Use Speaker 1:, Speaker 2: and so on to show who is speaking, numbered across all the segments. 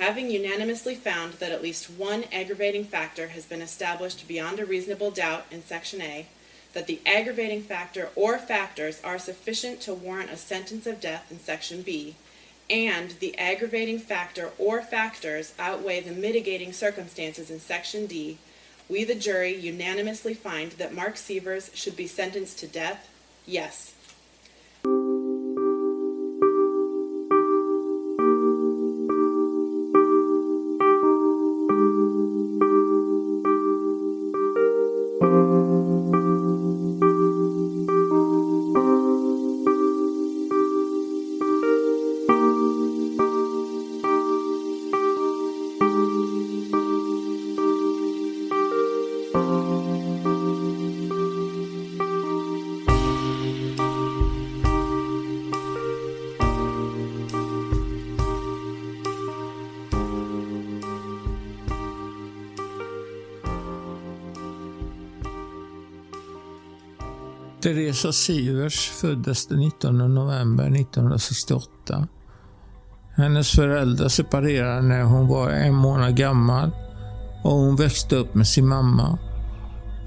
Speaker 1: Having unanimously found that at least one aggravating factor has been established beyond a reasonable doubt in Section A, that the aggravating factor or factors are sufficient to warrant a sentence of death in Section B, and the aggravating factor or factors outweigh the mitigating circumstances in Section D, we, the jury, unanimously find that Mark Sievers should be sentenced to death. Yes.
Speaker 2: Teresa Sivers föddes den 19 november 1968. Hennes föräldrar separerade när hon var en månad gammal och hon växte upp med sin mamma.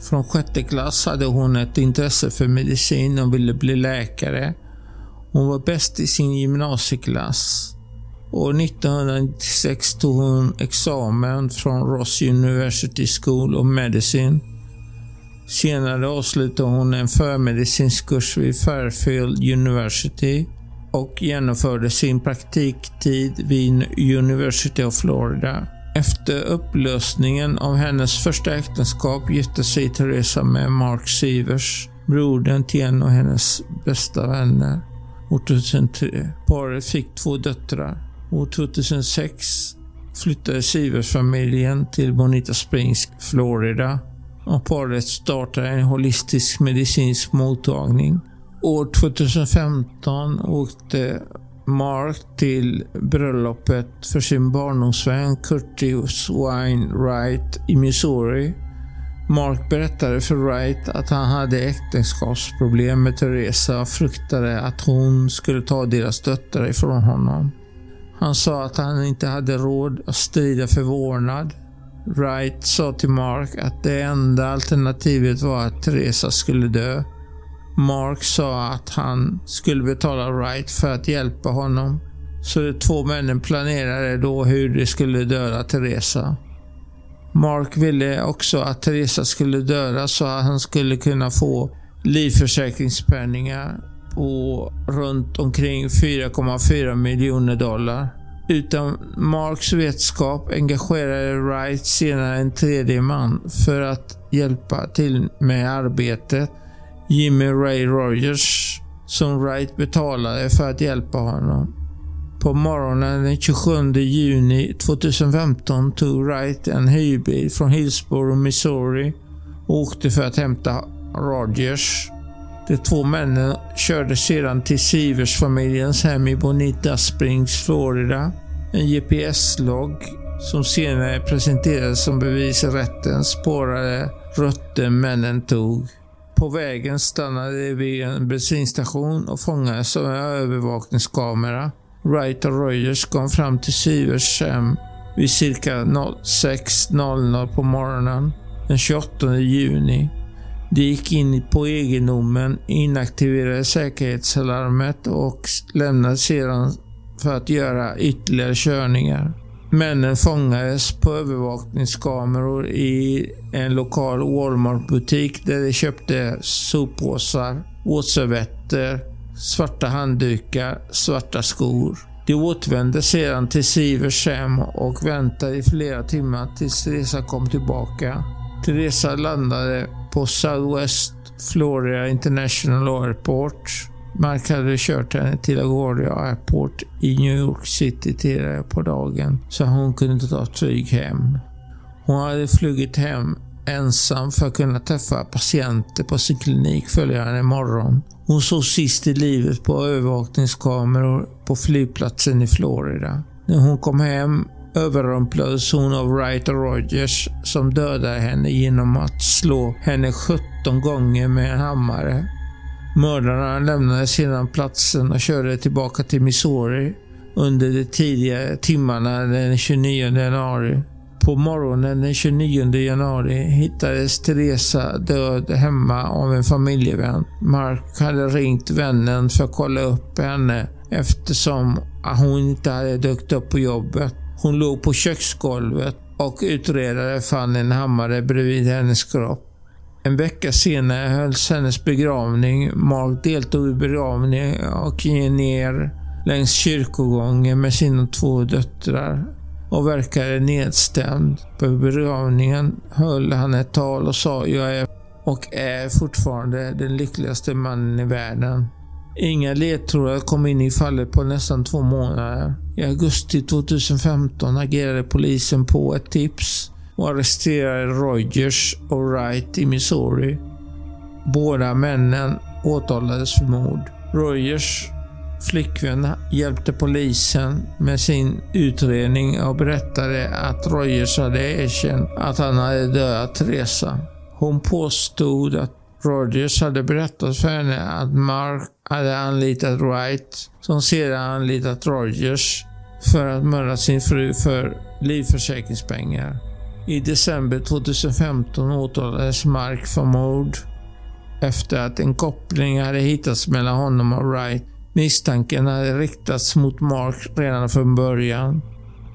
Speaker 2: Från sjätte klass hade hon ett intresse för medicin och ville bli läkare. Hon var bäst i sin gymnasieklass. År 1996 tog hon examen från Ross University School of Medicine Senare avslutade hon en förmedicinsk kurs vid Fairfield University och genomförde sin praktiktid vid University of Florida. Efter upplösningen av hennes första äktenskap gifte sig Teresa med Mark Sivers, brodern till en av hennes bästa vänner. År 2003. Paret fick två döttrar. År 2006 flyttade Sivers familjen till Bonita Springs, Florida och paret startade en holistisk medicinsk mottagning. År 2015 åkte Mark till bröllopet för sin barndomsvän Curtis Wine Wright i Missouri. Mark berättade för Wright att han hade äktenskapsproblem med Teresa och fruktade att hon skulle ta deras döttrar ifrån honom. Han sa att han inte hade råd att strida för vårdnad Wright sa till Mark att det enda alternativet var att Teresa skulle dö. Mark sa att han skulle betala Wright för att hjälpa honom. Så de två männen planerade då hur de skulle döda Teresa. Mark ville också att Teresa skulle döda så att han skulle kunna få livförsäkringspenningar på runt omkring 4,4 miljoner dollar. Utan Marks vetskap engagerade Wright senare en tredje man för att hjälpa till med arbetet. Jimmy Ray Rogers, som Wright betalade för att hjälpa honom. På morgonen den 27 juni 2015 tog Wright en hyrbil från Hillsborough, Missouri och åkte för att hämta Rogers. De två männen körde sedan till Sivers-familjens hem i Bonita Springs, Florida. En GPS-logg som senare presenterades som bevis i rätten spårade rutten männen tog. På vägen stannade de vid en bensinstation och fångades av en övervakningskamera. Wright och Rogers kom fram till Sivers hem vid cirka 06.00 på morgonen den 28 juni. De gick in på egendomen, inaktiverade säkerhetslarmet och lämnade sedan för att göra ytterligare körningar. Männen fångades på övervakningskameror i en lokal Walmart-butik där de köpte soppåsar, våtservetter, svarta handdukar, svarta skor. De återvände sedan till Sivers hem och väntade i flera timmar tills Teresa kom tillbaka. Teresa landade på Southwest Florida International Airport. Mark hade kört henne till LaGuardia Airport i New York City tidigare på dagen så hon kunde ta ett flyg hem. Hon hade flugit hem ensam för att kunna träffa patienter på sin klinik följande morgon. Hon såg sist i livet på övervakningskameror på flygplatsen i Florida. När hon kom hem överrumplades hon av Wright och Rogers som dödade henne genom att slå henne 17 gånger med en hammare. Mördarna lämnade sedan platsen och körde tillbaka till Missouri. under de tidiga timmarna den 29 januari. På morgonen den 29 januari hittades Teresa död hemma av en familjevän. Mark hade ringt vännen för att kolla upp henne eftersom hon inte hade dykt upp på jobbet. Hon låg på köksgolvet och utredare fann en hammare bredvid hennes kropp. En vecka senare hölls hennes begravning. Mark deltog i begravningen och gick ner längs kyrkogången med sina två döttrar och verkade nedstämd. På begravningen höll han ett tal och sa jag är och är fortfarande den lyckligaste mannen i världen. Inga ledtrådar kom in i fallet på nästan två månader. I augusti 2015 agerade polisen på ett tips och arresterade Rogers och Wright i Missouri. Båda männen åtalades för mord. Rogers flickvän hjälpte polisen med sin utredning och berättade att Rogers hade erkänt att han hade dödat Teresa. Hon påstod att Rogers hade berättat för henne att Mark hade anlitat Wright, som sedan anlitat Rogers för att mörda sin fru för livförsäkringspengar. I december 2015 åtalades Mark för mord efter att en koppling hade hittats mellan honom och Wright. Misstanken hade riktats mot Mark redan från början.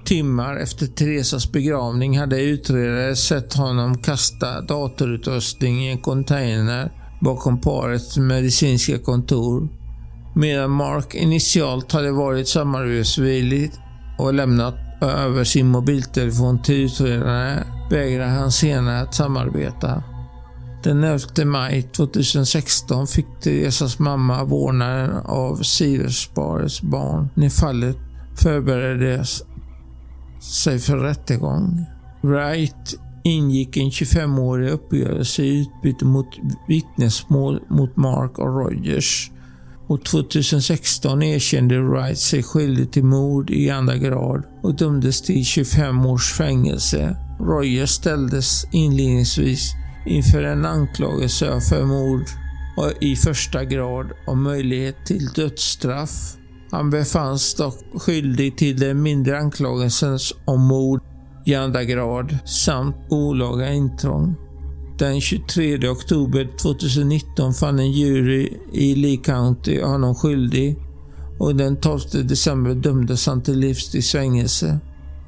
Speaker 2: Timmar efter Teresas begravning hade utredare sett honom kasta datorutrustning i en container bakom parets medicinska kontor. Medan Mark initialt hade varit samarbetsvillig och lämnat över sin mobiltelefon till utredare vägrade han senare att samarbeta. Den 11 maj 2016 fick Teresas mamma vårdnaden av Siversparets barn när fallet förbereddes sig för rättegång. Wright ingick en 25-årig uppgörelse i utbyte mot vittnesmål mot Mark och Rogers och 2016 erkände Wright sig skyldig till mord i andra grad och dömdes till 25 års fängelse. Rogers ställdes inledningsvis inför en anklagelse för mord i första grad och möjlighet till dödsstraff. Han befanns dock skyldig till den mindre anklagelsen om mord i andra grad samt olaga intrång. Den 23 oktober 2019 fann en jury i Lee County honom skyldig och den 12 december dömdes han till livstids fängelse.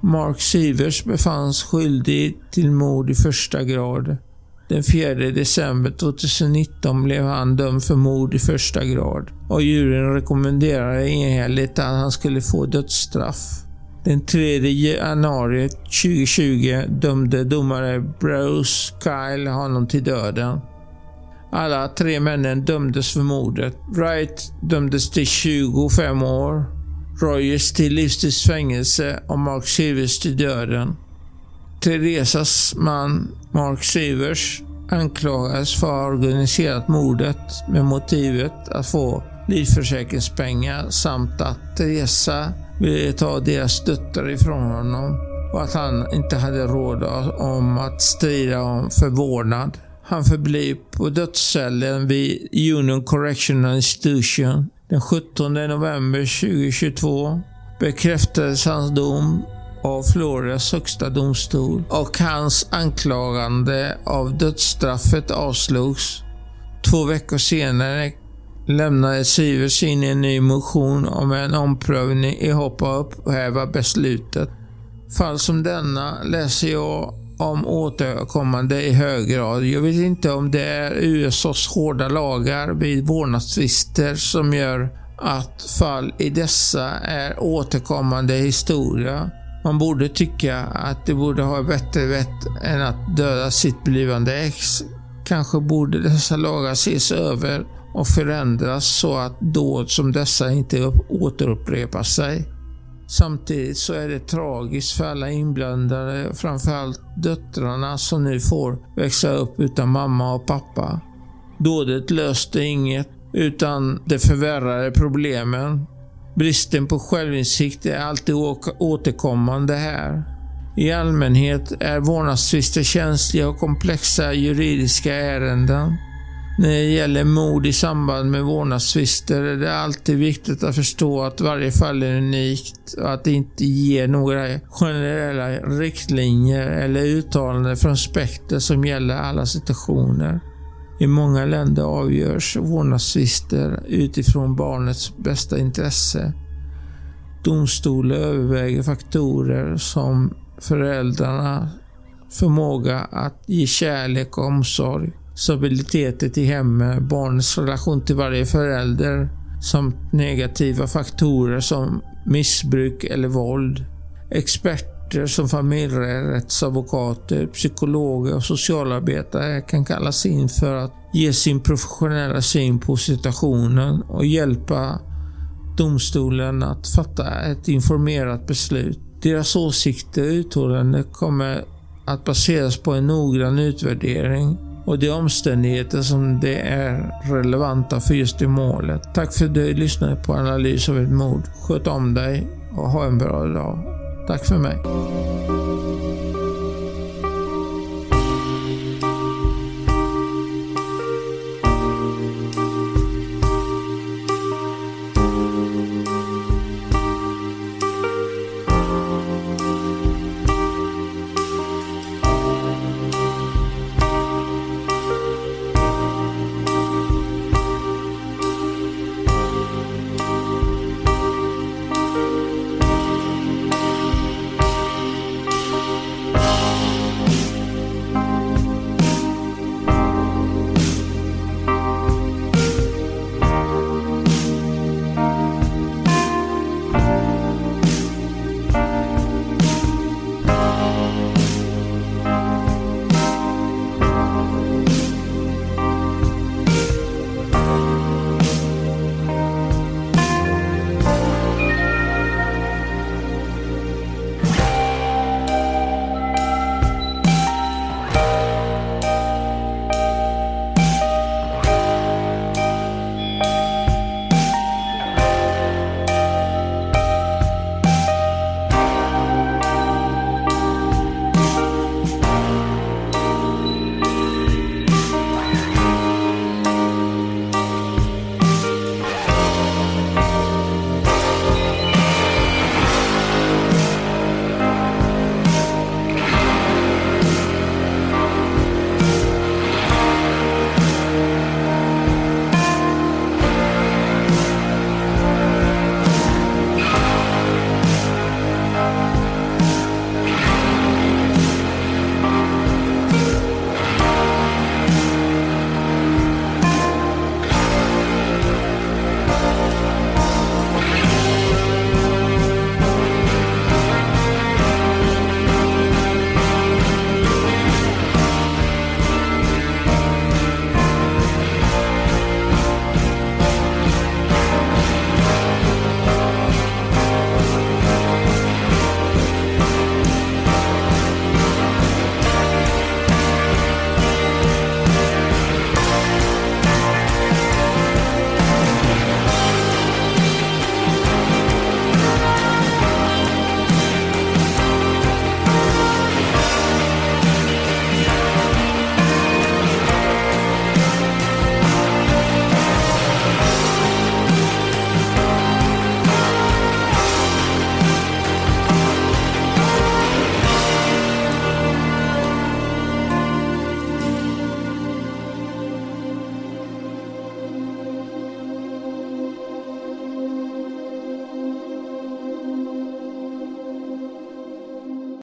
Speaker 2: Mark Sivers befanns skyldig till mord i första grad. Den 4 december 2019 blev han dömd för mord i första grad och juryn rekommenderade enhälligt att han skulle få dödsstraff. Den 3 januari 2020 dömde domare Bruce Kyle honom till döden. Alla tre männen dömdes för mordet. Wright dömdes till 25 år, Rogers till livstids fängelse och Mark Silvers till döden. Teresas man Mark Severs anklagades för att ha organiserat mordet med motivet att få livförsäkringspengar samt att Teresa ville ta deras döttrar ifrån honom och att han inte hade råd om att strida om förvårdnad. Han förblev på dödscellen vid Union Correctional Institution. Den 17 november 2022 bekräftades hans dom av Floridas högsta domstol och hans anklagande av dödsstraffet avslogs. Två veckor senare lämnade Sivers in en ny motion om en omprövning i hopp att upphäva beslutet. Fall som denna läser jag om återkommande i hög grad. Jag vet inte om det är USAs hårda lagar vid vårdnadstvister som gör att fall i dessa är återkommande historia. Man borde tycka att det borde ha bättre vett än att döda sitt blivande ex. Kanske borde dessa lagar ses över och förändras så att dåd som dessa inte återupprepar sig. Samtidigt så är det tragiskt för alla inblandade, framförallt döttrarna som nu får växa upp utan mamma och pappa. Dådet löste inget, utan det förvärrade problemen. Bristen på självinsikt är alltid återkommande här. I allmänhet är vårdnadstvister känsliga och komplexa juridiska ärenden. När det gäller mord i samband med vårdnadstvister är det alltid viktigt att förstå att varje fall är unikt och att det inte ger några generella riktlinjer eller uttalanden från spekter som gäller alla situationer. I många länder avgörs vårdnadstvister utifrån barnets bästa intresse. Domstolar överväger faktorer som föräldrarna förmåga att ge kärlek och omsorg, stabilitet i hemmet, barnets relation till varje förälder samt negativa faktorer som missbruk eller våld. Experter som familjerättsadvokater, psykologer och socialarbetare kan kallas in för att ge sin professionella syn på situationen och hjälpa domstolen att fatta ett informerat beslut. Deras åsikter och uttalanden kommer att baseras på en noggrann utvärdering och de omständigheter som det är relevanta för just det målet. Tack för att du lyssnade på Analys av ett mord. Sköt om dig och ha en bra dag. Tack för mig.